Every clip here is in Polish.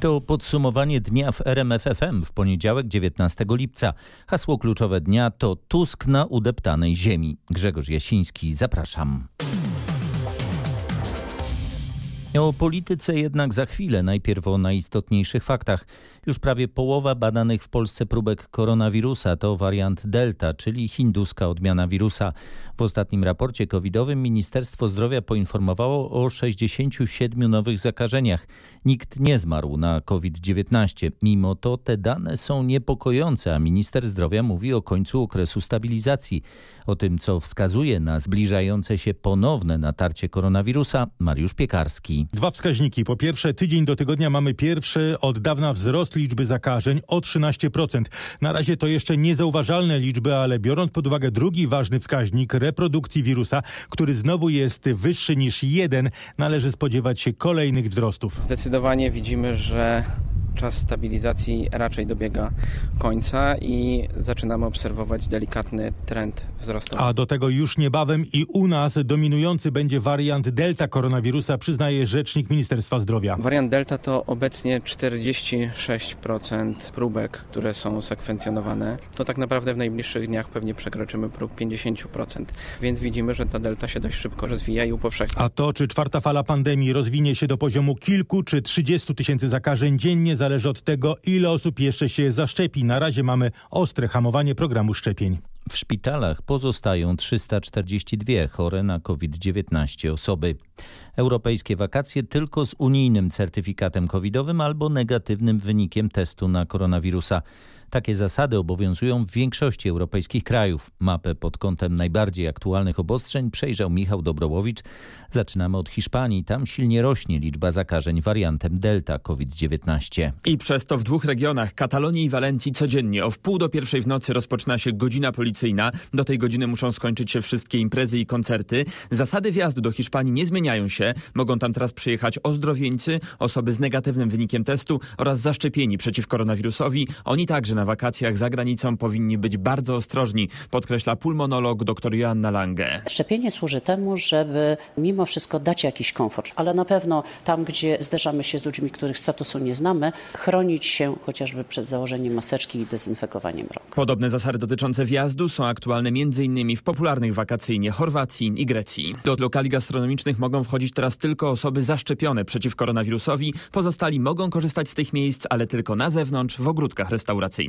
To podsumowanie dnia w RMFFM w poniedziałek 19 lipca. Hasło kluczowe dnia to Tusk na udeptanej ziemi. Grzegorz Jasiński, zapraszam. O polityce jednak za chwilę, najpierw o najistotniejszych faktach. Już prawie połowa badanych w Polsce próbek koronawirusa to wariant Delta, czyli hinduska odmiana wirusa. W ostatnim raporcie covidowym Ministerstwo Zdrowia poinformowało o 67 nowych zakażeniach. Nikt nie zmarł na COVID-19. Mimo to te dane są niepokojące, a minister zdrowia mówi o końcu okresu stabilizacji. O tym, co wskazuje na zbliżające się ponowne natarcie koronawirusa, Mariusz Piekarski. Dwa wskaźniki. Po pierwsze, tydzień do tygodnia mamy pierwszy od dawna wzrost liczby zakażeń o 13%. Na razie to jeszcze niezauważalne liczby, ale biorąc pod uwagę drugi ważny wskaźnik reprodukcji wirusa, który znowu jest wyższy niż jeden, należy spodziewać się kolejnych wzrostów. Zdecydowanie widzimy, że czas stabilizacji raczej dobiega końca i zaczynamy obserwować delikatny trend wzrostowy. A do tego już niebawem i u nas dominujący będzie wariant delta koronawirusa, przyznaje rzecznik Ministerstwa Zdrowia. Wariant delta to obecnie 46% próbek, które są sekwencjonowane. To tak naprawdę w najbliższych dniach pewnie przekroczymy próg 50%. Więc widzimy, że ta delta się dość szybko rozwija i upowszechnia. A to, czy czwarta fala pandemii rozwinie się do poziomu kilku czy 30 tysięcy zakażeń dziennie, zależy od tego, ile osób jeszcze się zaszczepi. Na razie mamy ostre hamowanie programu szczepień. W szpitalach pozostają 342 chore na COVID-19 osoby. Europejskie wakacje tylko z unijnym certyfikatem covidowym albo negatywnym wynikiem testu na koronawirusa. Takie zasady obowiązują w większości europejskich krajów. Mapę pod kątem najbardziej aktualnych obostrzeń przejrzał Michał Dobrołowicz. Zaczynamy od Hiszpanii. Tam silnie rośnie liczba zakażeń wariantem Delta COVID-19. I przez to w dwóch regionach, Katalonii i Walencji, codziennie o wpół do pierwszej w nocy rozpoczyna się godzina policyjna. Do tej godziny muszą skończyć się wszystkie imprezy i koncerty. Zasady wjazdu do Hiszpanii nie zmieniają się. Mogą tam teraz przyjechać ozdrowieńcy, osoby z negatywnym wynikiem testu oraz zaszczepieni przeciw koronawirusowi. Oni także na wakacjach za granicą powinni być bardzo ostrożni, podkreśla pulmonolog dr Joanna Lange. Szczepienie służy temu, żeby mimo wszystko dać jakiś komfort, ale na pewno tam, gdzie zderzamy się z ludźmi, których statusu nie znamy, chronić się chociażby przed założeniem maseczki i dezynfekowaniem rąk. Podobne zasady dotyczące wjazdu są aktualne m.in. w popularnych wakacyjnie Chorwacji i Grecji. Do lokali gastronomicznych mogą wchodzić teraz tylko osoby zaszczepione przeciw koronawirusowi. Pozostali mogą korzystać z tych miejsc, ale tylko na zewnątrz, w ogródkach restauracyjnych.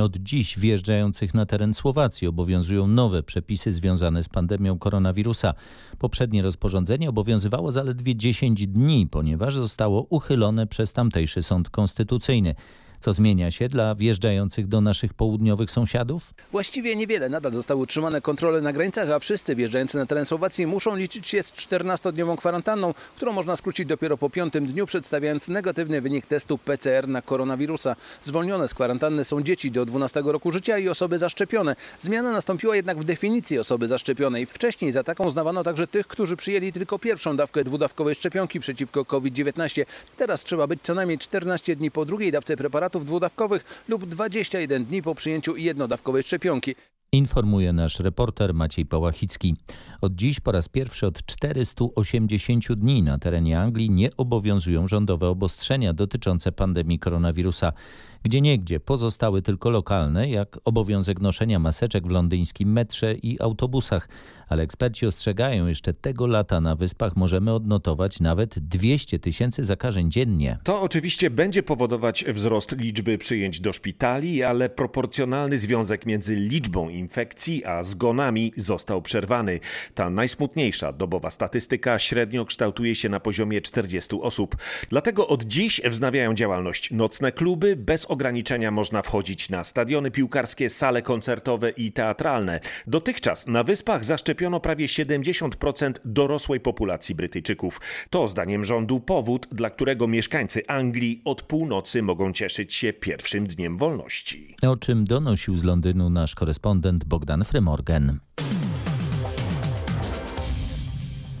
Od dziś wjeżdżających na teren Słowacji obowiązują nowe przepisy związane z pandemią koronawirusa. Poprzednie rozporządzenie obowiązywało zaledwie 10 dni, ponieważ zostało uchylone przez tamtejszy sąd konstytucyjny. Co zmienia się dla wjeżdżających do naszych południowych sąsiadów? Właściwie niewiele. Nadal zostały utrzymane kontrole na granicach, a wszyscy wjeżdżający na teren Słowacji muszą liczyć się z 14-dniową kwarantanną, którą można skrócić dopiero po piątym dniu, przedstawiając negatywny wynik testu PCR na koronawirusa. Zwolnione z kwarantanny są dzieci do 12 roku życia i osoby zaszczepione. Zmiana nastąpiła jednak w definicji osoby zaszczepionej. Wcześniej za taką uznawano także tych, którzy przyjęli tylko pierwszą dawkę dwudawkowej szczepionki przeciwko COVID-19. Teraz trzeba być co najmniej 14 dni po drugiej dawce preparatu dwudawkowych lub 21 dni po przyjęciu jednodawkowej szczepionki. Informuje nasz reporter Maciej Pałachicki. Od dziś po raz pierwszy od 480 dni na terenie Anglii nie obowiązują rządowe obostrzenia dotyczące pandemii koronawirusa. Gdzie niegdzie pozostały tylko lokalne, jak obowiązek noszenia maseczek w londyńskim metrze i autobusach. Ale eksperci ostrzegają, jeszcze tego lata na wyspach możemy odnotować nawet 200 tysięcy zakażeń dziennie. To oczywiście będzie powodować wzrost liczby przyjęć do szpitali, ale proporcjonalny związek między liczbą infekcji a zgonami został przerwany. Ta najsmutniejsza dobowa statystyka średnio kształtuje się na poziomie 40 osób. Dlatego od dziś wznawiają działalność nocne kluby. Bez ograniczenia można wchodzić na stadiony piłkarskie, sale koncertowe i teatralne. Dotychczas na wyspach zaszczepiono prawie 70% dorosłej populacji Brytyjczyków. To zdaniem rządu powód, dla którego mieszkańcy Anglii od północy mogą cieszyć się pierwszym dniem wolności. O czym donosił z Londynu nasz korespondent Bogdan Frymorgan.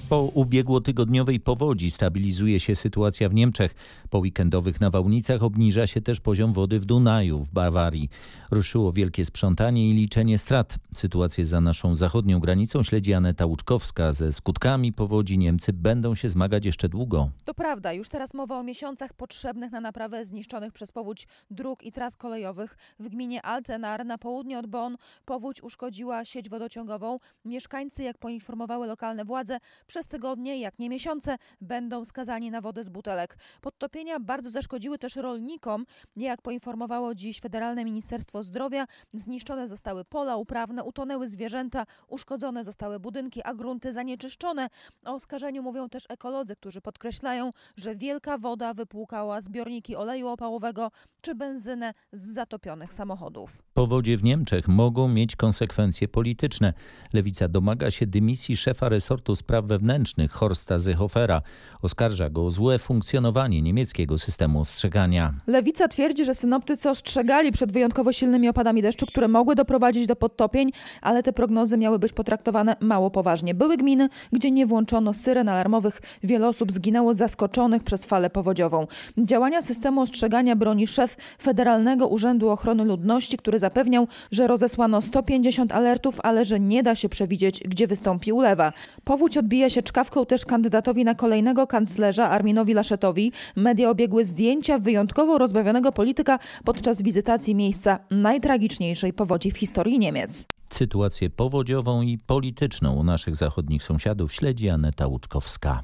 Po ubiegłotygodniowej powodzi stabilizuje się sytuacja w Niemczech. Po weekendowych nawałnicach obniża się też poziom wody w Dunaju w Bawarii. Ruszyło wielkie sprzątanie i liczenie strat. Sytuację za naszą zachodnią granicą śledzi Aneta Łuczkowska. Ze skutkami powodzi Niemcy będą się zmagać jeszcze długo. To prawda, już teraz mowa o miesiącach potrzebnych na naprawę zniszczonych przez powódź dróg i tras kolejowych. W gminie Altenar na południe od Bonn powódź uszkodziła sieć wodociągową. Mieszkańcy, jak poinformowały lokalne władze, przez tygodnie, jak nie miesiące, będą skazani na wodę z butelek. Podtopienia bardzo zaszkodziły też rolnikom. Jak poinformowało dziś Federalne Ministerstwo Zdrowia, zniszczone zostały pola uprawne, utonęły zwierzęta, uszkodzone zostały budynki, a grunty zanieczyszczone. O oskarżeniu mówią też ekolodzy, którzy podkreślają, że wielka woda wypłukała zbiorniki oleju opałowego czy benzynę z zatopionych samochodów. Powodzie w Niemczech mogą mieć konsekwencje polityczne. Lewica domaga się dymisji szefa resortu spraw wewnętrznych Horsta Seehofera. Oskarża go o złe funkcjonowanie niemieckiego systemu ostrzegania. Lewica twierdzi, że synoptycy ostrzegali przed wyjątkowo silnymi opadami deszczu, które mogły doprowadzić do podtopień, ale te prognozy miały być potraktowane mało poważnie. Były gminy, gdzie nie włączono syren alarmowych. Wiele osób zginęło zaskoczonych przez falę powodziową. Działania systemu ostrzegania broni szef Federalnego Urzędu Ochrony Ludności, który zapewniał, że rozesłano 150 alertów, ale że nie da się przewidzieć, gdzie wystąpi ulewa. Powódź odbija się czkawką też kandydatowi na kolejnego kanclerza Arminowi Laszetowi. Media obiegły zdjęcia wyjątkowo rozbawionego polityka podczas wizytacji miejsca najtragiczniejszej powodzi w historii Niemiec. Sytuację powodziową i polityczną u naszych zachodnich sąsiadów śledzi Aneta Łuczkowska.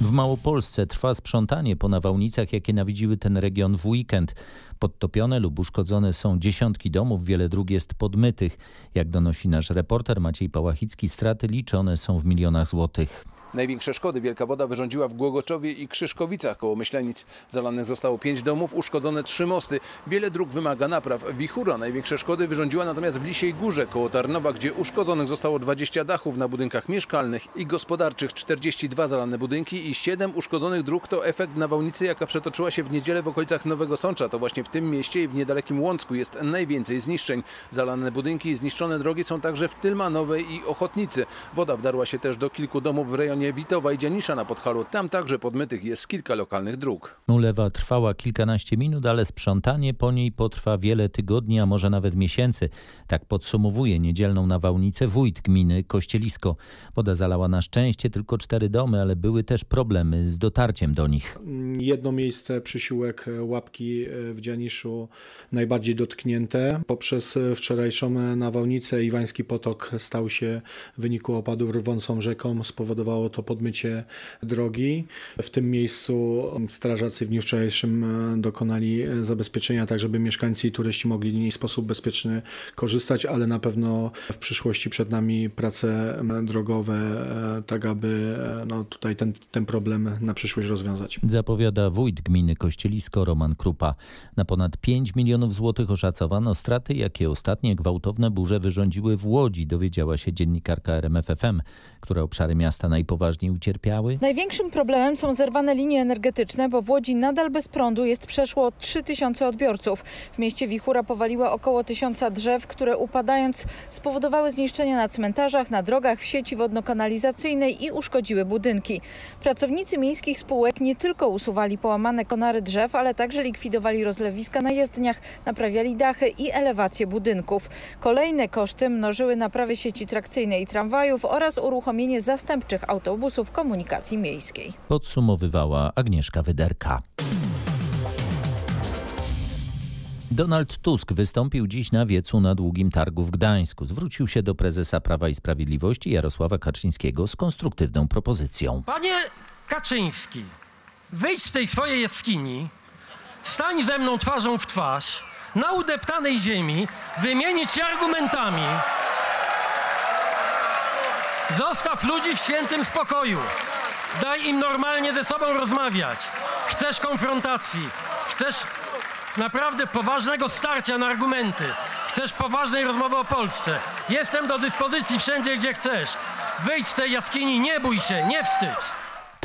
W Małopolsce trwa sprzątanie po nawałnicach, jakie nawiedziły ten region w weekend. Podtopione lub uszkodzone są dziesiątki domów, wiele dróg jest podmytych. Jak donosi nasz reporter Maciej Pałachicki, straty liczone są w milionach złotych. Największe szkody wielka woda wyrządziła w Głogoczowie i Krzyszkowicach koło Myślenic. Zalanych zostało pięć domów, uszkodzone trzy mosty. Wiele dróg wymaga napraw. Wichura największe szkody wyrządziła natomiast w Lisiej Górze koło Tarnowa, gdzie uszkodzonych zostało 20 dachów na budynkach mieszkalnych i gospodarczych, 42 zalane budynki i 7 uszkodzonych dróg to efekt nawałnicy, jaka przetoczyła się w niedzielę w okolicach Nowego Sącza. To właśnie w tym mieście i w niedalekim Łącku jest najwięcej zniszczeń. Zalane budynki i zniszczone drogi są także w Tylmanowej i Ochotnicy. Woda wdarła się też do kilku domów w rejonie Witowa i Dzianisza na Podhalu. Tam także podmytych jest kilka lokalnych dróg. Ulewa trwała kilkanaście minut, ale sprzątanie po niej potrwa wiele tygodni, a może nawet miesięcy. Tak podsumowuje niedzielną nawałnicę wójt gminy Kościelisko. Woda zalała na szczęście tylko cztery domy, ale były też problemy z dotarciem do nich. Jedno miejsce, przysiłek Łapki w Dzianiszu najbardziej dotknięte. Poprzez wczorajszą nawałnicę Iwański Potok stał się w wyniku opadów rwącą rzeką. Spowodowało to podmycie drogi. W tym miejscu strażacy w dniu wczorajszym dokonali zabezpieczenia, tak żeby mieszkańcy i turyści mogli w niej sposób bezpieczny korzystać, ale na pewno w przyszłości przed nami prace drogowe, tak aby no, tutaj ten, ten problem na przyszłość rozwiązać. Zapowiada wójt gminy Kościelisko Roman Krupa. Na ponad 5 milionów złotych oszacowano straty, jakie ostatnie gwałtowne burze wyrządziły w Łodzi, dowiedziała się dziennikarka RMFFM, które obszary miasta najpoważniej ucierpiały. Największym problemem są zerwane linie energetyczne, bo w Łodzi nadal bez prądu jest przeszło 3000 odbiorców. W mieście Wichura powaliła około tysiąca drzew, które upadając spowodowały zniszczenia na cmentarzach, na drogach, w sieci wodno-kanalizacyjnej i uszkodziły budynki. Pracownicy miejskich spółek nie tylko usuwali połamane konary drzew, ale także likwidowali rozlewiska na jezdniach, naprawiali dachy i elewacje budynków. Kolejne koszty mnożyły naprawy sieci trakcyjnej i tramwajów oraz uruchomienie zastępczych autobusów komunikacji miejskiej. Podsumowywała Agnieszka Wyderka. Donald Tusk wystąpił dziś na wiecu na Długim Targu w Gdańsku. Zwrócił się do prezesa Prawa i Sprawiedliwości Jarosława Kaczyńskiego z konstruktywną propozycją. Panie Kaczyński, wyjdź z tej swojej jaskini, stań ze mną twarzą w twarz, na udeptanej ziemi, wymienić się argumentami. Zostaw ludzi w świętym spokoju. Daj im normalnie ze sobą rozmawiać. Chcesz konfrontacji, chcesz naprawdę poważnego starcia na argumenty, chcesz poważnej rozmowy o Polsce. Jestem do dyspozycji wszędzie, gdzie chcesz. Wyjdź z tej jaskini, nie bój się, nie wstydź.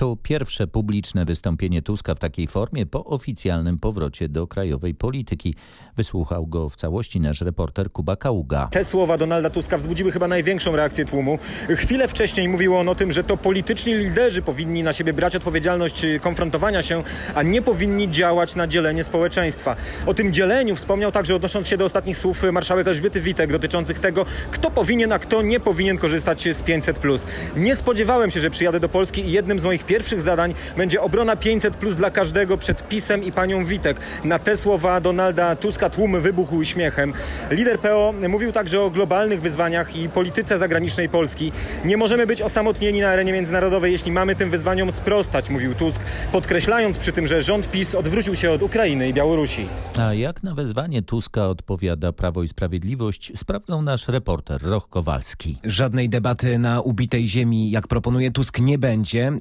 To pierwsze publiczne wystąpienie Tuska w takiej formie po oficjalnym powrocie do krajowej polityki. Wysłuchał go w całości nasz reporter Kuba Kaługa. Te słowa Donalda Tuska wzbudziły chyba największą reakcję tłumu. Chwilę wcześniej mówiło on o tym, że to polityczni liderzy powinni na siebie brać odpowiedzialność konfrontowania się, a nie powinni działać na dzielenie społeczeństwa. O tym dzieleniu wspomniał także odnosząc się do ostatnich słów marszałek Elżbiety Witek dotyczących tego, kto powinien, a kto nie powinien korzystać z 500+. Nie spodziewałem się, że przyjadę do Polski i jednym z moich pierwszych zadań będzie obrona 500 plus dla każdego przed PiSem i panią Witek. Na te słowa Donalda Tuska tłum wybuchł śmiechem. Lider PO mówił także o globalnych wyzwaniach i polityce zagranicznej Polski. Nie możemy być osamotnieni na arenie międzynarodowej, jeśli mamy tym wyzwaniom sprostać, mówił Tusk, podkreślając przy tym, że rząd PiS odwrócił się od Ukrainy i Białorusi. A jak na wezwanie Tuska odpowiada Prawo i Sprawiedliwość, sprawdzą nasz reporter Roch Kowalski. Żadnej debaty na ubitej ziemi, jak proponuje Tusk, nie będzie.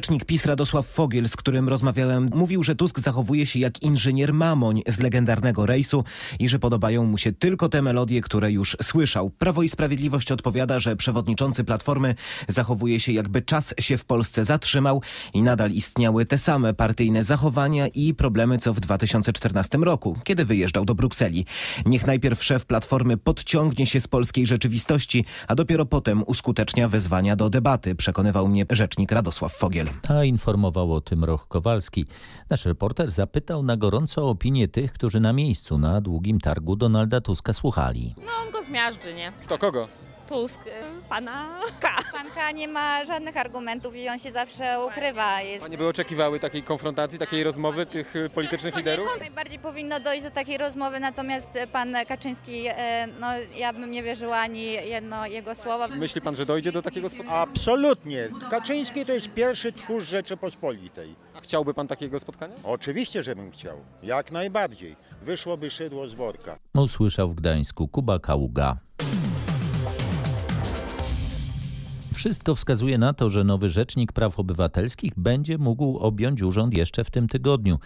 Wicerzecznik PiS Radosław Fogiel, z którym rozmawiałem, mówił, że Tusk zachowuje się jak inżynier Mamoń z legendarnego rejsu i że podobają mu się tylko te melodie, które już słyszał. Prawo i Sprawiedliwość odpowiada, że przewodniczący Platformy zachowuje się jakby czas się w Polsce zatrzymał i nadal istniały te same partyjne zachowania i problemy co w 2014 roku, kiedy wyjeżdżał do Brukseli. Niech najpierw szef Platformy podciągnie się z polskiej rzeczywistości, a dopiero potem uskutecznia wezwania do debaty, przekonywał mnie rzecznik Radosław Fogiel. A informował o tym Roch Kowalski. Nasz reporter zapytał na gorąco o opinię tych, którzy na miejscu na długim targu Donalda Tuska słuchali. No on go zmiażdży, nie? Kto kogo? Tusk, y, pana K. Pan K nie ma żadnych argumentów i on się zawsze ukrywa. Jest... Panie by oczekiwały takiej konfrontacji, takiej rozmowy tych y, politycznych liderów? Najbardziej powinno dojść do takiej rozmowy, natomiast pan Kaczyński, e, no ja bym nie wierzyła ani jedno jego słowo. Myśli pan, że dojdzie do takiego spotkania? Absolutnie. Kaczyński to jest pierwszy tchórz Rzeczypospolitej. A chciałby pan takiego spotkania? Oczywiście, że bym chciał. Jak najbardziej. Wyszłoby szydło z worka. Usłyszał w Gdańsku Kuba Kaługa. Wszystko wskazuje na to, że nowy Rzecznik Praw Obywatelskich będzie mógł objąć urząd jeszcze w tym tygodniu.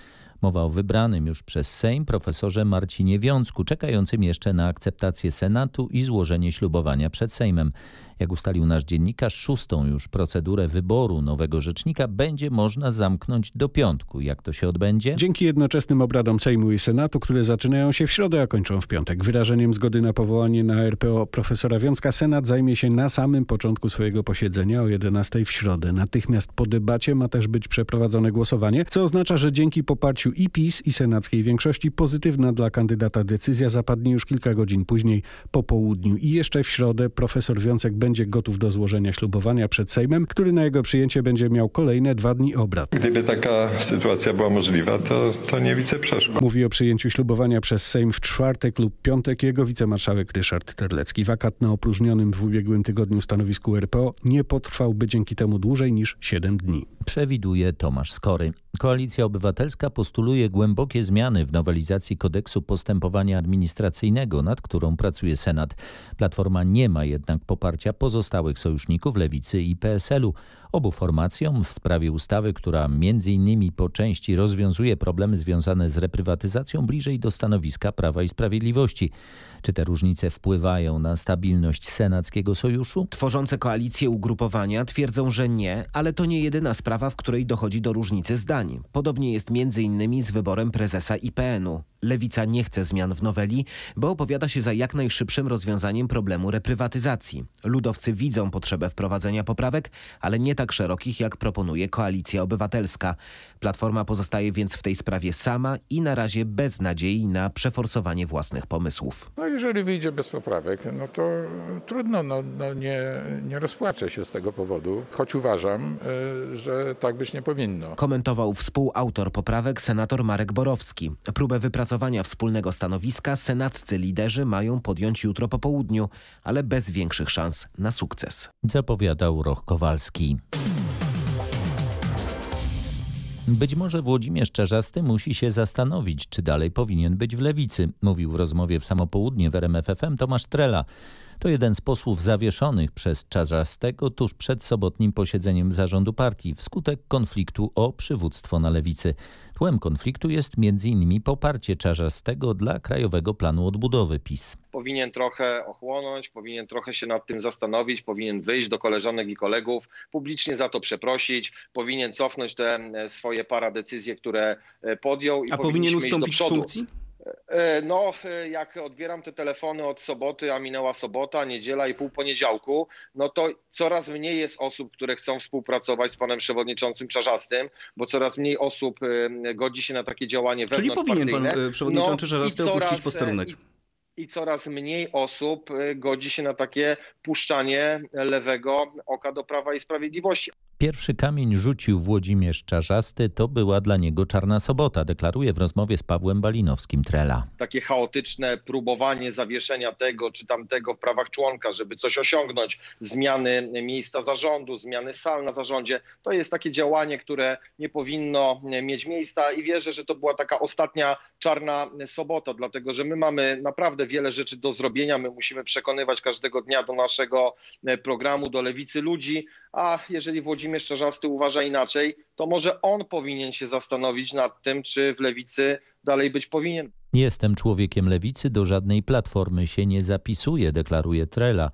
Mowa o wybranym już przez Sejm profesorze Marcinie Wiącku, czekającym jeszcze na akceptację Senatu i złożenie ślubowania przed Sejmem. Jak ustalił nasz dziennikarz, szóstą już procedurę wyboru nowego rzecznika będzie można zamknąć do piątku. Jak to się odbędzie? Dzięki jednoczesnym obradom Sejmu i Senatu, które zaczynają się w środę, a kończą w piątek. Wyrażeniem zgody na powołanie na RPO profesora Wiązka Senat zajmie się na samym początku swojego posiedzenia o 11 w środę. Natychmiast po debacie ma też być przeprowadzone głosowanie, co oznacza, że dzięki poparciu i PiS i senackiej większości pozytywna dla kandydata decyzja zapadnie już kilka godzin później po południu. I jeszcze w środę profesor Wiązek będzie gotów do złożenia ślubowania przed Sejmem, który na jego przyjęcie będzie miał kolejne dwa dni obrad. Gdyby taka sytuacja była możliwa, to, to nie widzę przeszkód. Mówi o przyjęciu ślubowania przez Sejm w czwartek lub piątek jego wicemarszałek Ryszard Terlecki. Wakat na opróżnionym w ubiegłym tygodniu stanowisku RPO nie potrwałby dzięki temu dłużej niż 7 dni. Przewiduje Tomasz Skory. Koalicja Obywatelska postuluje głębokie zmiany w nowelizacji kodeksu postępowania administracyjnego, nad którą pracuje Senat. Platforma nie ma jednak poparcia pozostałych sojuszników Lewicy i PSL-u. Obu formacjom w sprawie ustawy, która innymi po części rozwiązuje problemy związane z reprywatyzacją bliżej do stanowiska Prawa i Sprawiedliwości. Czy te różnice wpływają na stabilność senackiego sojuszu? Tworzące koalicję ugrupowania twierdzą, że nie, ale to nie jedyna sprawa, w której dochodzi do różnicy zdań. Podobnie jest innymi z wyborem prezesa IPN-u. Lewica nie chce zmian w noweli, bo opowiada się za jak najszybszym rozwiązaniem problemu reprywatyzacji. Ludowcy widzą potrzebę wprowadzenia poprawek, ale nie tak szerokich, jak proponuje Koalicja Obywatelska. Platforma pozostaje więc w tej sprawie sama i na razie bez nadziei na przeforsowanie własnych pomysłów. No jeżeli wyjdzie bez poprawek, no to trudno, no, no nie, nie rozpłaczę się z tego powodu, choć uważam, y, że tak być nie powinno. Komentował współautor poprawek senator Marek Borowski. Próbę wypracowania wspólnego stanowiska senaccy liderzy mają podjąć jutro po południu, ale bez większych szans na sukces. Zapowiadał Roch Kowalski. Być może Włodzimierz Czarzasty musi się zastanowić, czy dalej powinien być w lewicy, mówił w rozmowie w samopołudnie w RMFFM Tomasz Trela. To jeden z posłów zawieszonych przez Czarzastego tuż przed sobotnim posiedzeniem zarządu partii wskutek konfliktu o przywództwo na lewicy. Tłem konfliktu jest m.in. poparcie Czarzastego dla Krajowego Planu Odbudowy PiS. Powinien trochę ochłonąć, powinien trochę się nad tym zastanowić, powinien wyjść do koleżanek i kolegów, publicznie za to przeprosić, powinien cofnąć te e, swoje paradecyzje, które e, podjął. I A powinien ustąpić z funkcji? E, no, jak odbieram te telefony od soboty, a minęła sobota, niedziela i pół poniedziałku, no to coraz mniej jest osób, które chcą współpracować z panem przewodniczącym Czarzastym, bo coraz mniej osób godzi się na takie działanie Czyli powinien pan wewnątrzpartyjne. przewodniczący No Czarzasty opuścić posterunek. i- i coraz mniej osób godzi się na takie puszczanie lewego oka do Prawa i Sprawiedliwości. Pierwszy kamień rzucił Włodzimierz Czarzasty, to była dla niego czarna sobota, deklaruje w rozmowie z Pawłem Balinowskim Trela. Takie chaotyczne próbowanie zawieszenia tego czy tamtego w prawach członka, żeby coś osiągnąć, zmiany miejsca zarządu, zmiany sal na zarządzie, to jest takie działanie, które nie powinno mieć miejsca i wierzę, że to była taka ostatnia czarna sobota, dlatego że my mamy naprawdę wiele rzeczy do zrobienia, my musimy przekonywać każdego dnia do naszego programu, do lewicy ludzi, a jeżeli Włodzimierz Czarzasty uważa inaczej, to może on powinien się zastanowić nad tym, czy w lewicy dalej być powinien. Jestem człowiekiem lewicy, do żadnej platformy się nie zapisuję, deklaruje Trela.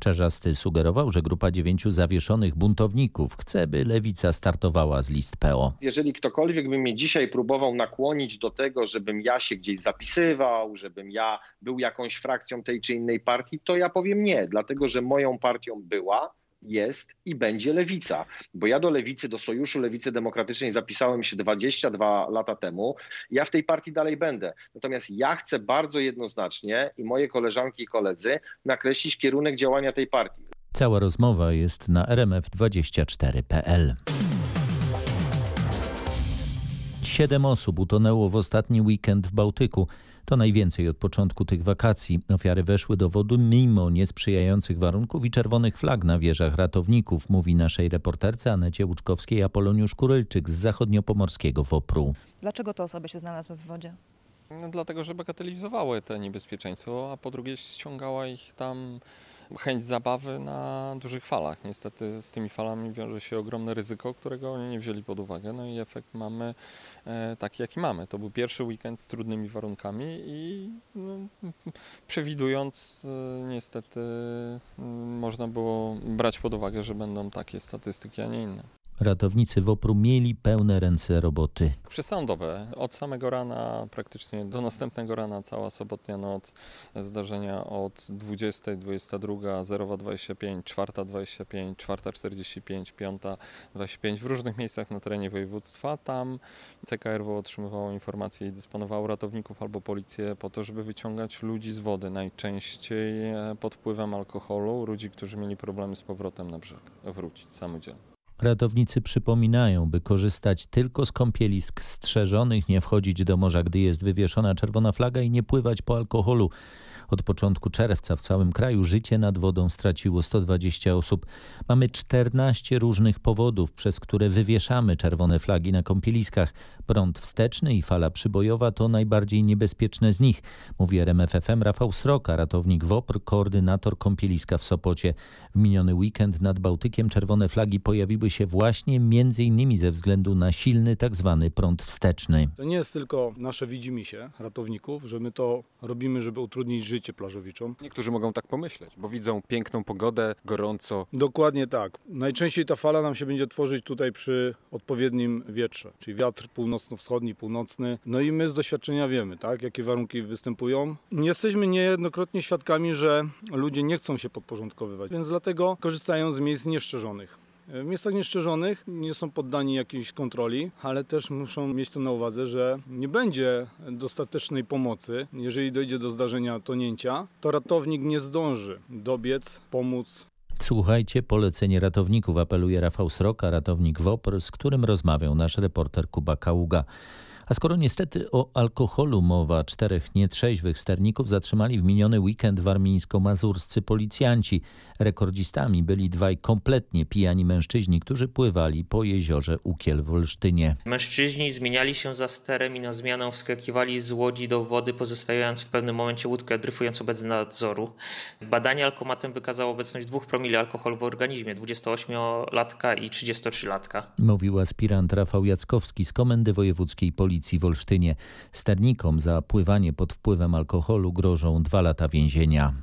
Czarzasty sugerował, że grupa dziewięciu zawieszonych buntowników chce, by lewica startowała z list PO. Jeżeli ktokolwiek by mnie dzisiaj próbował nakłonić do tego, żebym ja się gdzieś zapisywał, żebym ja był jakąś frakcją tej czy innej partii, to ja powiem nie, dlatego że moją partią była, jest i będzie lewica. Bo ja do lewicy, do Sojuszu Lewicy Demokratycznej zapisałem się 22 lata temu. Ja w tej partii dalej będę. Natomiast ja chcę bardzo jednoznacznie i moje koleżanki i koledzy nakreślić kierunek działania tej partii. Cała rozmowa jest na rmf24.pl. Siedem osób utonęło w ostatni weekend w Bałtyku. To najwięcej od początku tych wakacji. Ofiary weszły do wody mimo niesprzyjających warunków i czerwonych flag na wieżach ratowników, mówi naszej reporterce Anecie Łuczkowskiej Apoloniusz Kurylczyk z zachodniopomorskiego WOPR-u. Dlaczego te osoby się znalazły w wodzie? No, dlatego, że bagatelizowały te niebezpieczeństwo, a po drugie ściągała ich tam chęć zabawy na dużych falach. Niestety z tymi falami wiąże się ogromne ryzyko, którego oni nie wzięli pod uwagę. No i efekt mamy e, taki, jaki mamy. To był pierwszy weekend z trudnymi warunkami i no, przewidując e, niestety można było brać pod uwagę, że będą takie statystyki, a nie inne. Ratownicy WOPR-u mieli pełne ręce roboty. Przez od samego rana praktycznie do następnego rana, cała sobotnia noc, zdarzenia od 20, 22, 0, 25, 4, 25, 4, 45, 5, 25 w różnych miejscach na terenie województwa. Tam CKRW otrzymywało informacje i dysponowało ratowników albo policję po to, żeby wyciągać ludzi z wody, najczęściej pod wpływem alkoholu, ludzi, którzy mieli problemy z powrotem na brzeg, wrócić samodzielnie. Ratownicy przypominają, by korzystać tylko z kąpielisk strzeżonych, nie wchodzić do morza, gdy jest wywieszona czerwona flaga i nie pływać po alkoholu. Od początku czerwca w całym kraju życie nad wodą straciło 120 osób. Mamy 14 różnych powodów, przez które wywieszamy czerwone flagi na kąpieliskach. Prąd wsteczny i fala przybojowa to najbardziej niebezpieczne z nich, mówi RMFFM Rafał Sroka, ratownik WOPR, koordynator kąpieliska w Sopocie. W miniony weekend nad Bałtykiem czerwone flagi pojawiły się właśnie między innymi ze względu na silny tak zwany prąd wsteczny. To nie jest tylko nasze widzimisię ratowników, że my to robimy, żeby utrudnić życie plażowiczom. Niektórzy mogą tak pomyśleć, bo widzą piękną pogodę, gorąco. Dokładnie tak. Najczęściej ta fala nam się będzie tworzyć tutaj przy odpowiednim wietrze, czyli wiatr północno-wschodni, północny. No i my z doświadczenia wiemy, tak, jakie warunki występują. Jesteśmy niejednokrotnie świadkami, że ludzie nie chcą się podporządkowywać, więc dlatego korzystają z miejsc nieszczerzonych. W miejscach nieszczerzonych nie są poddani jakiejś kontroli, ale też muszą mieć to na uwadze, że nie będzie dostatecznej pomocy. Jeżeli dojdzie do zdarzenia tonięcia, to ratownik nie zdąży dobiec, pomóc. Słuchajcie polecenie ratowników, apeluje Rafał Sroka, ratownik WOPR, z którym rozmawiał nasz reporter Kuba Kaługa. A skoro niestety o alkoholu mowa, czterech nietrzeźwych sterników zatrzymali w miniony weekend warmińsko-mazurscy policjanci. Rekordzistami byli dwaj kompletnie pijani mężczyźni, którzy pływali po jeziorze Ukiel w Olsztynie. Mężczyźni zmieniali się za sterem i na zmianę wskakiwali z łodzi do wody, pozostawiając w pewnym momencie łódkę dryfującą bez nadzoru. Badanie alkomatem wykazało obecność dwóch promili alkoholu w organizmie, 28-latka i 33-latka. Mówił aspirant Rafał Jackowski z Komendy Wojewódzkiej Policji w Olsztynie. Sternikom za pływanie pod wpływem alkoholu grożą dwa lata więzienia.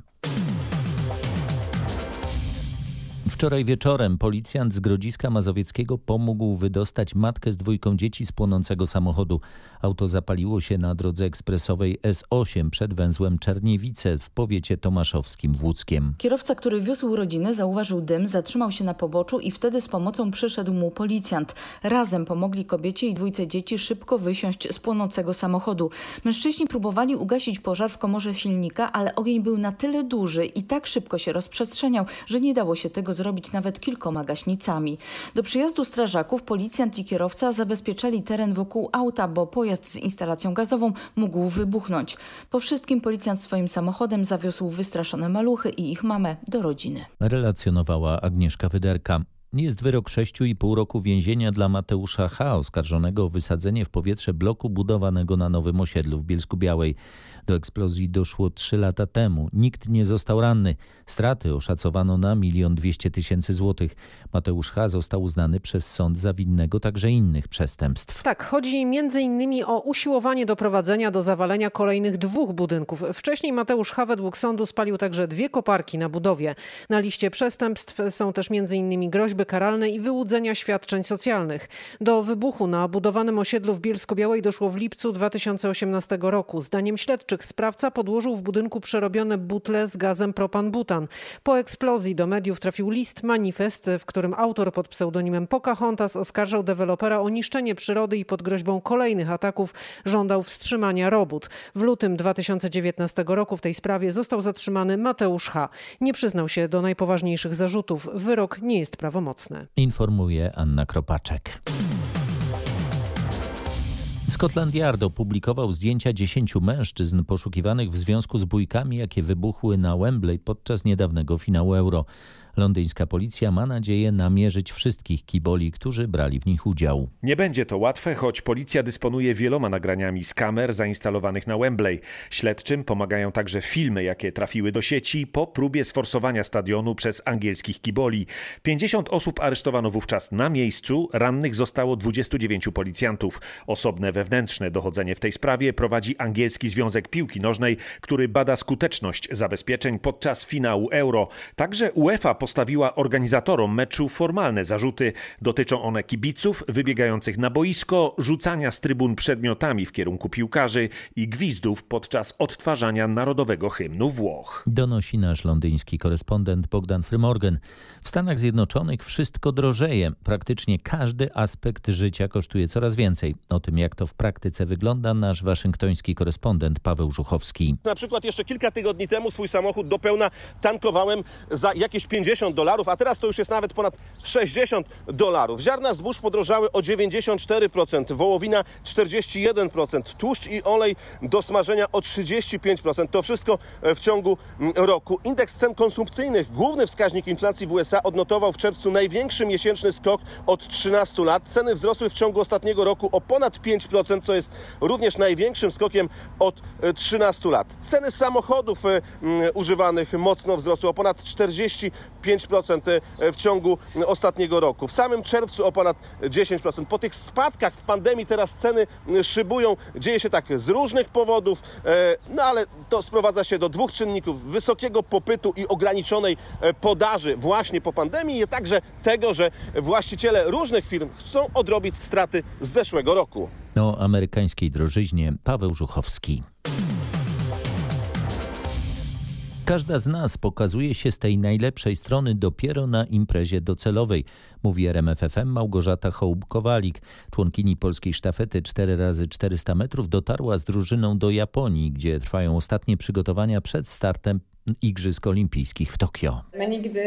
Wczoraj wieczorem policjant z Grodziska Mazowieckiego pomógł wydostać matkę z dwójką dzieci z płonącego samochodu. Auto zapaliło się na drodze ekspresowej S8 przed węzłem Czerniewice w powiecie tomaszowskim Łódzkiem. Kierowca, który wiózł rodzinę, zauważył dym, zatrzymał się na poboczu i wtedy z pomocą przyszedł mu policjant. Razem pomogli kobiecie i dwójce dzieci szybko wysiąść z płonącego samochodu. Mężczyźni próbowali ugasić pożar w komorze silnika, ale ogień był na tyle duży i tak szybko się rozprzestrzeniał, że nie dało się tego zrobić nawet kilkoma gaśnicami. Do przyjazdu strażaków policjant i kierowca zabezpieczali teren wokół auta, bo pojazd z instalacją gazową mógł wybuchnąć. Po wszystkim policjant swoim samochodem zawiózł wystraszone maluchy i ich mamę do rodziny. Relacjonowała Agnieszka Wyderka. Jest wyrok 6,5 roku więzienia dla Mateusza H., oskarżonego o wysadzenie w powietrze bloku budowanego na nowym osiedlu w Bielsku Białej. Do eksplozji doszło 3 lata temu. Nikt nie został ranny. Straty oszacowano na 1 200 tysięcy złotych. Mateusz H. został uznany przez sąd za winnego także innych przestępstw. Tak, chodzi m.in. o usiłowanie doprowadzenia do zawalenia kolejnych dwóch budynków. Wcześniej Mateusz H. według sądu spalił także dwie koparki na budowie. Na liście przestępstw są też m.in. groźby karalne i wyłudzenia świadczeń socjalnych. Do wybuchu na budowanym osiedlu w Bielsko-Białej doszło w lipcu 2018 roku. Zdaniem śledczych sprawca podłożył w budynku przerobione butle z gazem propan-butan. Po eksplozji do mediów trafił list manifest, w którym autor pod pseudonimem Pocahontas oskarżał dewelopera o niszczenie przyrody i pod groźbą kolejnych ataków żądał wstrzymania robót. W lutym 2019 roku w tej sprawie został zatrzymany Mateusz H. Nie przyznał się do najpoważniejszych zarzutów. Wyrok nie jest prawomocny. Informuje Anna Kropaczek. Scotland Yard opublikował zdjęcia dziesięciu mężczyzn poszukiwanych w związku z bójkami, jakie wybuchły na Wembley podczas niedawnego finału Euro. Londyńska policja ma nadzieję namierzyć wszystkich kiboli, którzy brali w nich udział. Nie będzie to łatwe, choć policja dysponuje wieloma nagraniami z kamer zainstalowanych na Wembley. Śledczym pomagają także filmy, jakie trafiły do sieci po próbie sforsowania stadionu przez angielskich kiboli. 50 osób aresztowano wówczas na miejscu, rannych zostało 29 policjantów. Osobne wewnętrzne dochodzenie w tej sprawie prowadzi angielski Związek Piłki Nożnej, który bada skuteczność zabezpieczeń podczas finału Euro. Także UEFA postawiła organizatorom meczu formalne zarzuty. Dotyczą one kibiców wybiegających na boisko, rzucania z trybun przedmiotami w kierunku piłkarzy i gwizdów podczas odtwarzania narodowego hymnu Włoch. Donosi nasz londyński korespondent Bogdan Frymorgan. W Stanach Zjednoczonych wszystko drożeje. Praktycznie każdy aspekt życia kosztuje coraz więcej. O tym, jak to w praktyce wygląda, nasz waszyngtoński korespondent Paweł Żuchowski. Na przykład jeszcze kilka tygodni temu swój samochód do pełna tankowałem za jakieś 50 dolarów, a teraz to już jest nawet ponad 60 dolarów. Ziarna zbóż podrożały o 94%, wołowina 41%, tłuszcz i olej do smażenia o 35%. To wszystko w ciągu roku. Indeks cen konsumpcyjnych, główny wskaźnik inflacji w USA, odnotował w czerwcu największy miesięczny skok od 13 lat. Ceny wzrosły w ciągu ostatniego roku o ponad 5%, co jest również największym skokiem od 13 lat. Ceny samochodów używanych mocno wzrosły o ponad 40 5% w ciągu ostatniego roku. W samym czerwcu o ponad 10%. Po tych spadkach w pandemii teraz ceny szybują. Dzieje się tak z różnych powodów, no ale to sprowadza się do dwóch czynników. Wysokiego popytu i ograniczonej podaży właśnie po pandemii, a także tego, że właściciele różnych firm chcą odrobić straty z zeszłego roku. O amerykańskiej drożyźnie Paweł Żuchowski. Każda z nas pokazuje się z tej najlepszej strony dopiero na imprezie docelowej. Mówi RMFFM Małgorzata Hołb-Kowalik. Członkini polskiej sztafety 4x400 metrów dotarła z drużyną do Japonii, gdzie trwają ostatnie przygotowania przed startem Igrzysk Olimpijskich w Tokio. My nigdy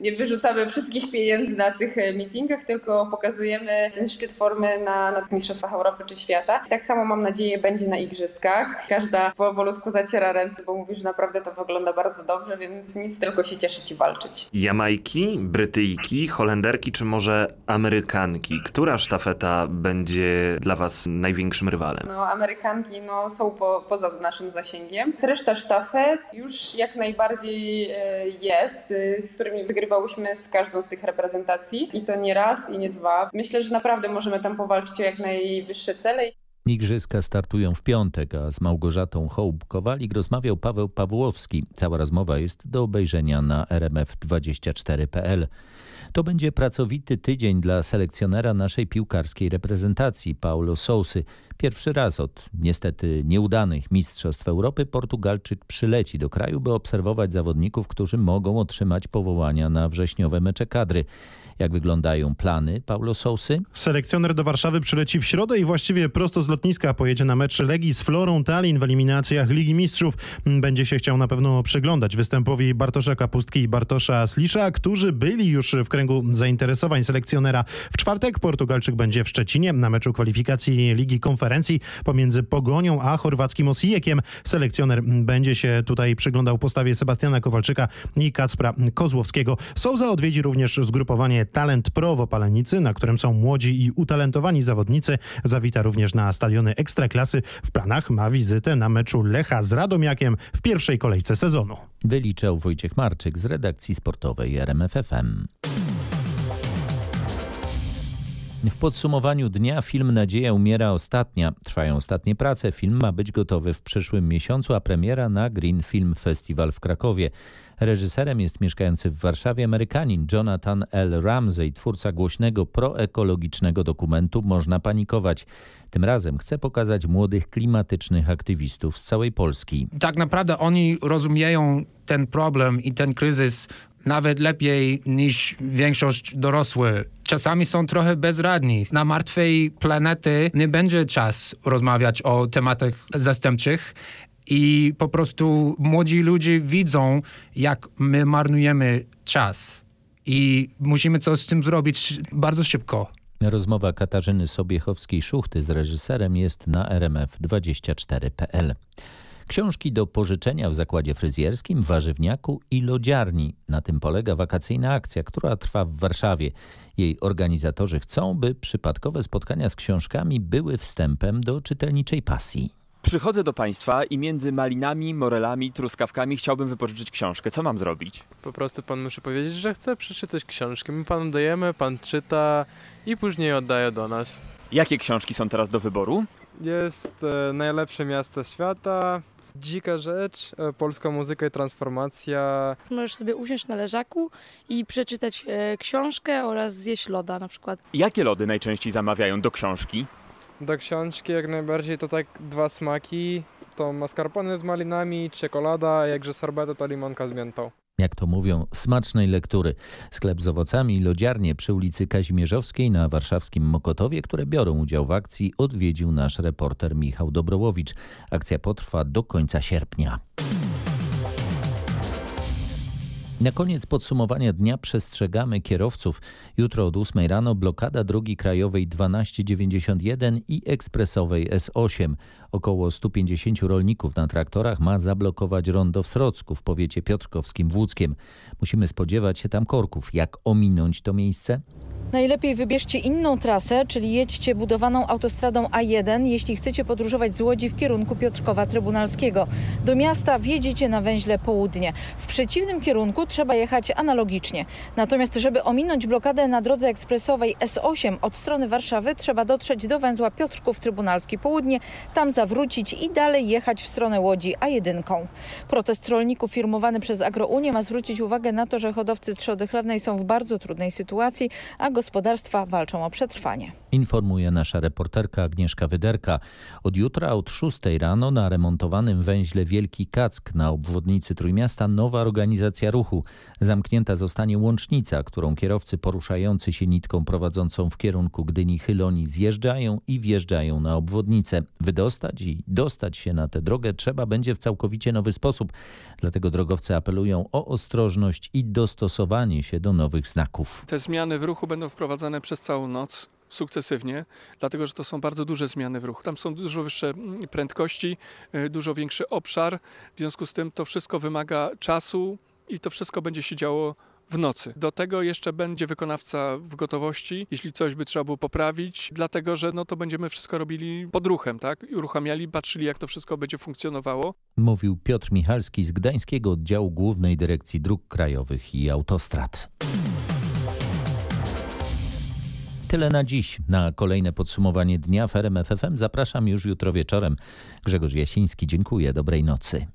nie wyrzucamy wszystkich pieniędzy na tych e, meetingach, tylko pokazujemy ten szczyt formy na, na Mistrzostwach Europy czy świata. I tak samo mam nadzieję będzie na Igrzyskach. Każda powolutku zaciera ręce, bo mówi, że naprawdę to wygląda bardzo dobrze, więc nic tylko się cieszyć i walczyć. Jamajki, Brytyjki, Holenderki czy może Amerykanki? Która sztafeta będzie dla Was największym rywalem? No, Amerykanki no, są po, poza naszym zasięgiem. Reszta sztafet już jak najbardziej e, jest, e, z którymi wygrywałyśmy z każdą z tych reprezentacji i to nie raz i nie dwa. Myślę, że naprawdę możemy tam powalczyć o jak najwyższe cele. Igrzyska startują w piątek, a z Małgorzatą Hołb-Kowalik rozmawiał Paweł Pawłowski. Cała rozmowa jest do obejrzenia na rmf24.pl. To będzie pracowity tydzień dla selekcjonera naszej piłkarskiej reprezentacji, Paulo Sousy. Pierwszy raz od niestety nieudanych Mistrzostw Europy Portugalczyk przyleci do kraju, by obserwować zawodników, którzy mogą otrzymać powołania na wrześniowe mecze kadry. Jak wyglądają plany Paulo Sousy? Selekcjoner do Warszawy przyleci w środę i właściwie prosto z lotniska pojedzie na mecz Legii z Florą Tallinn w eliminacjach Ligi Mistrzów. Będzie się chciał na pewno przyglądać występowi Bartosza Kapustki i Bartosza Slisza, którzy byli już w kręgu zainteresowań selekcjonera. W czwartek Portugalczyk będzie w Szczecinie na meczu kwalifikacji Ligi Konferencji pomiędzy Pogonią a chorwackim Osijekiem. Selekcjoner będzie się tutaj przyglądał postawie Sebastiana Kowalczyka i Kacpra Kozłowskiego. Souza odwiedzi również zgrupowanie Talent Pro w Opalenicy, na którym są młodzi i utalentowani zawodnicy. Zawita również na stadiony Ekstraklasy. W planach ma wizytę na meczu Lecha z Radomiakiem w pierwszej kolejce sezonu. Wyliczał Wojciech Marczyk z redakcji sportowej RMFFM. W podsumowaniu dnia film Nadzieja umiera ostatnia. Trwają ostatnie prace. Film ma być gotowy w przyszłym miesiącu, a premiera na Green Film Festival w Krakowie. Reżyserem jest mieszkający w Warszawie Amerykanin Jonathan L. Ramsey, twórca głośnego proekologicznego dokumentu Można panikować. Tym razem chce pokazać młodych klimatycznych aktywistów z całej Polski. Tak naprawdę oni rozumieją ten problem i ten kryzys nawet lepiej niż większość dorosły. Czasami są trochę bezradni. Na martwej planety nie będzie czas rozmawiać o tematach zastępczych i po prostu młodzi ludzie widzą, jak my marnujemy czas. I musimy coś z tym zrobić bardzo szybko. Rozmowa Katarzyny Sobiechowskiej-Szuchty z reżyserem jest na rmf24.pl. Książki do pożyczenia w zakładzie fryzjerskim, warzywniaku i lodziarni. Na tym polega wakacyjna akcja, która trwa w Warszawie. Jej organizatorzy chcą, by przypadkowe spotkania z książkami były wstępem do czytelniczej pasji. Przychodzę do Państwa i między malinami, morelami, truskawkami chciałbym wypożyczyć książkę. Co mam zrobić? Po prostu Pan musi powiedzieć, że chce przeczytać książkę. My Panu dajemy, Pan czyta i później oddaje do nas. Jakie książki są teraz do wyboru? Jest e, Najlepsze miasto świata, Dzika rzecz, e, polska muzyka i transformacja. Możesz sobie usiąść na leżaku i przeczytać e, książkę oraz zjeść loda na przykład. Jakie lody najczęściej zamawiają do książki? Do książki jak najbardziej to tak dwa smaki. To mascarpone z malinami, czekolada, jakże sorbeta to limonka z miętą. Jak to mówią, smacznej lektury. Sklep z owocami i lodziarnie przy ulicy Kazimierzowskiej na warszawskim Mokotowie, które biorą udział w akcji, odwiedził nasz reporter Michał Dobrołowicz. Akcja potrwa do końca sierpnia. Na koniec podsumowania dnia przestrzegamy kierowców. Jutro od 8 rano blokada drogi krajowej 1291 i ekspresowej S8. Około 150 rolników na traktorach ma zablokować rondo w Srocku w powiecie piotrkowskim Włódzkiem. Musimy spodziewać się tam korków. Jak ominąć to miejsce? Najlepiej wybierzcie inną trasę, czyli jedźcie budowaną autostradą A1, jeśli chcecie podróżować z Łodzi w kierunku Piotrkowa Trybunalskiego. Do miasta wjedziecie na węźle południe. W przeciwnym kierunku trzeba jechać analogicznie. Natomiast żeby ominąć blokadę na drodze ekspresowej S8 od strony Warszawy, trzeba dotrzeć do węzła Piotrków Trybunalski Południe, tam zawrócić i dalej jechać w stronę Łodzi A1. Protest rolników firmowany przez Agrounię ma zwrócić uwagę na to, że hodowcy trzody chlewnej są w bardzo trudnej sytuacji, a gospodarstwa gospodarstwa walczą o przetrwanie. Informuje nasza reporterka Agnieszka Wyderka. Od jutra od 6 rano na remontowanym węźle Wielki Kack na obwodnicy Trójmiasta nowa organizacja ruchu. Zamknięta zostanie łącznica, którą kierowcy poruszający się nitką prowadzącą w kierunku Gdyni Chyloni zjeżdżają i wjeżdżają na obwodnicę. Wydostać i dostać się na tę drogę trzeba będzie w całkowicie nowy sposób. Dlatego drogowcy apelują o ostrożność i dostosowanie się do nowych znaków. Te zmiany w ruchu będą wprowadzane przez całą noc sukcesywnie, dlatego że to są bardzo duże zmiany w ruchu. Tam są dużo wyższe mm, prędkości, y, dużo większy obszar, w związku z tym to wszystko wymaga czasu i to wszystko będzie się działo w nocy. Do tego jeszcze będzie wykonawca w gotowości, jeśli coś by trzeba było poprawić, dlatego że no to będziemy wszystko robili pod ruchem, tak? Uruchamiali, patrzyli jak to wszystko będzie funkcjonowało. Mówił Piotr Michalski z Gdańskiego Oddziału Głównej Dyrekcji Dróg Krajowych i Autostrad. Tyle na dziś. Na kolejne podsumowanie dnia w RMF FM zapraszam już jutro wieczorem. Grzegorz Jasiński, dziękuję. Dobrej nocy.